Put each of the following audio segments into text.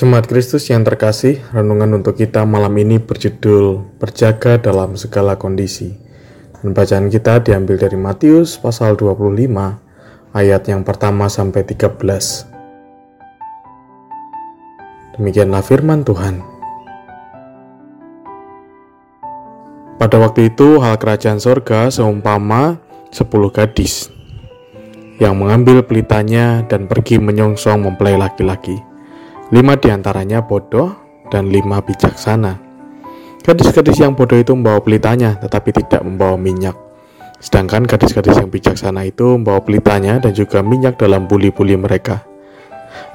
Jemaat Kristus yang terkasih, renungan untuk kita malam ini berjudul Berjaga dalam segala kondisi. Dan bacaan kita diambil dari Matius pasal 25 ayat yang pertama sampai 13. Demikianlah firman Tuhan. Pada waktu itu hal kerajaan sorga seumpama sepuluh gadis yang mengambil pelitanya dan pergi menyongsong mempelai laki-laki Lima di antaranya bodoh dan lima bijaksana. Gadis-gadis yang bodoh itu membawa pelitanya tetapi tidak membawa minyak. Sedangkan gadis-gadis yang bijaksana itu membawa pelitanya dan juga minyak dalam buli-buli mereka.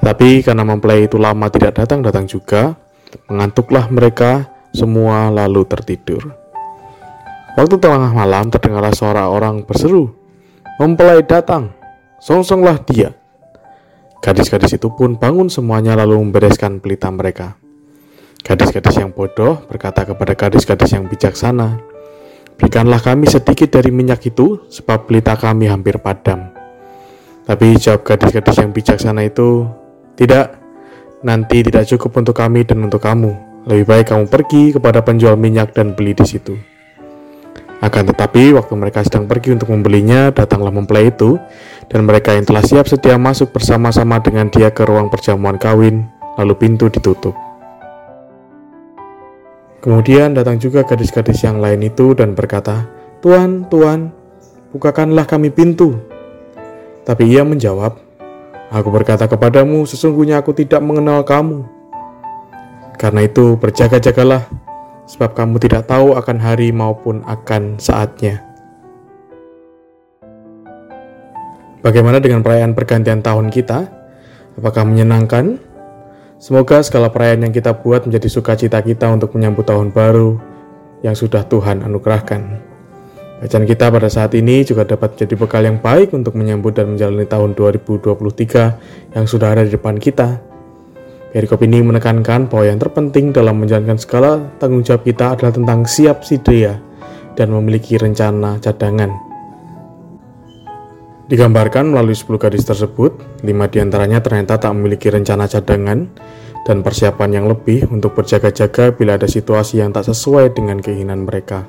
Tapi karena mempelai itu lama tidak datang-datang juga, mengantuklah mereka semua lalu tertidur. Waktu tengah malam terdengarlah suara orang berseru, Mempelai datang, songsonglah dia. Gadis-gadis itu pun bangun semuanya lalu membereskan pelita mereka. Gadis-gadis yang bodoh berkata kepada gadis-gadis yang bijaksana, Berikanlah kami sedikit dari minyak itu, sebab pelita kami hampir padam. Tapi jawab gadis-gadis yang bijaksana itu, Tidak, nanti tidak cukup untuk kami dan untuk kamu. Lebih baik kamu pergi kepada penjual minyak dan beli di situ. Akan tetapi, waktu mereka sedang pergi untuk membelinya, datanglah mempelai itu, dan mereka yang telah siap sedia masuk bersama-sama dengan dia ke ruang perjamuan kawin, lalu pintu ditutup. Kemudian datang juga gadis-gadis yang lain itu dan berkata, Tuan, Tuan, bukakanlah kami pintu. Tapi ia menjawab, Aku berkata kepadamu, sesungguhnya aku tidak mengenal kamu. Karena itu, berjaga-jagalah, sebab kamu tidak tahu akan hari maupun akan saatnya. Bagaimana dengan perayaan pergantian tahun kita? Apakah menyenangkan? Semoga segala perayaan yang kita buat menjadi sukacita kita untuk menyambut tahun baru yang sudah Tuhan anugerahkan. Bacaan kita pada saat ini juga dapat menjadi bekal yang baik untuk menyambut dan menjalani tahun 2023 yang sudah ada di depan kita. Perikop ini menekankan bahwa yang terpenting dalam menjalankan segala tanggung jawab kita adalah tentang siap sedia dan memiliki rencana cadangan. Digambarkan melalui 10 gadis tersebut, lima di antaranya ternyata tak memiliki rencana cadangan dan persiapan yang lebih untuk berjaga-jaga bila ada situasi yang tak sesuai dengan keinginan mereka.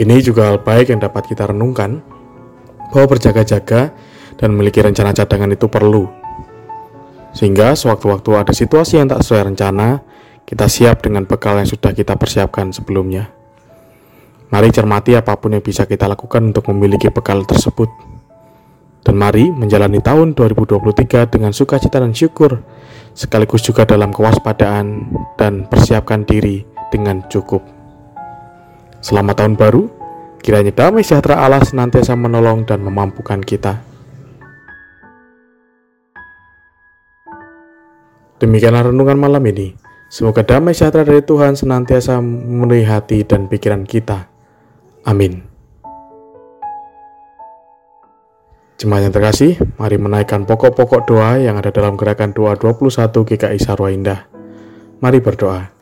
Ini juga hal baik yang dapat kita renungkan, bahwa berjaga-jaga dan memiliki rencana cadangan itu perlu sehingga sewaktu-waktu ada situasi yang tak sesuai rencana, kita siap dengan bekal yang sudah kita persiapkan sebelumnya. Mari cermati apa pun yang bisa kita lakukan untuk memiliki bekal tersebut. Dan mari menjalani tahun 2023 dengan sukacita dan syukur, sekaligus juga dalam kewaspadaan dan persiapkan diri dengan cukup. Selamat tahun baru, kiranya damai sejahtera Allah senantiasa menolong dan memampukan kita. Demikianlah renungan malam ini. Semoga damai sejahtera dari Tuhan senantiasa memenuhi hati dan pikiran kita. Amin. Jemaat yang terkasih, mari menaikkan pokok-pokok doa yang ada dalam gerakan doa 21 GKI Sarwa Indah. Mari berdoa.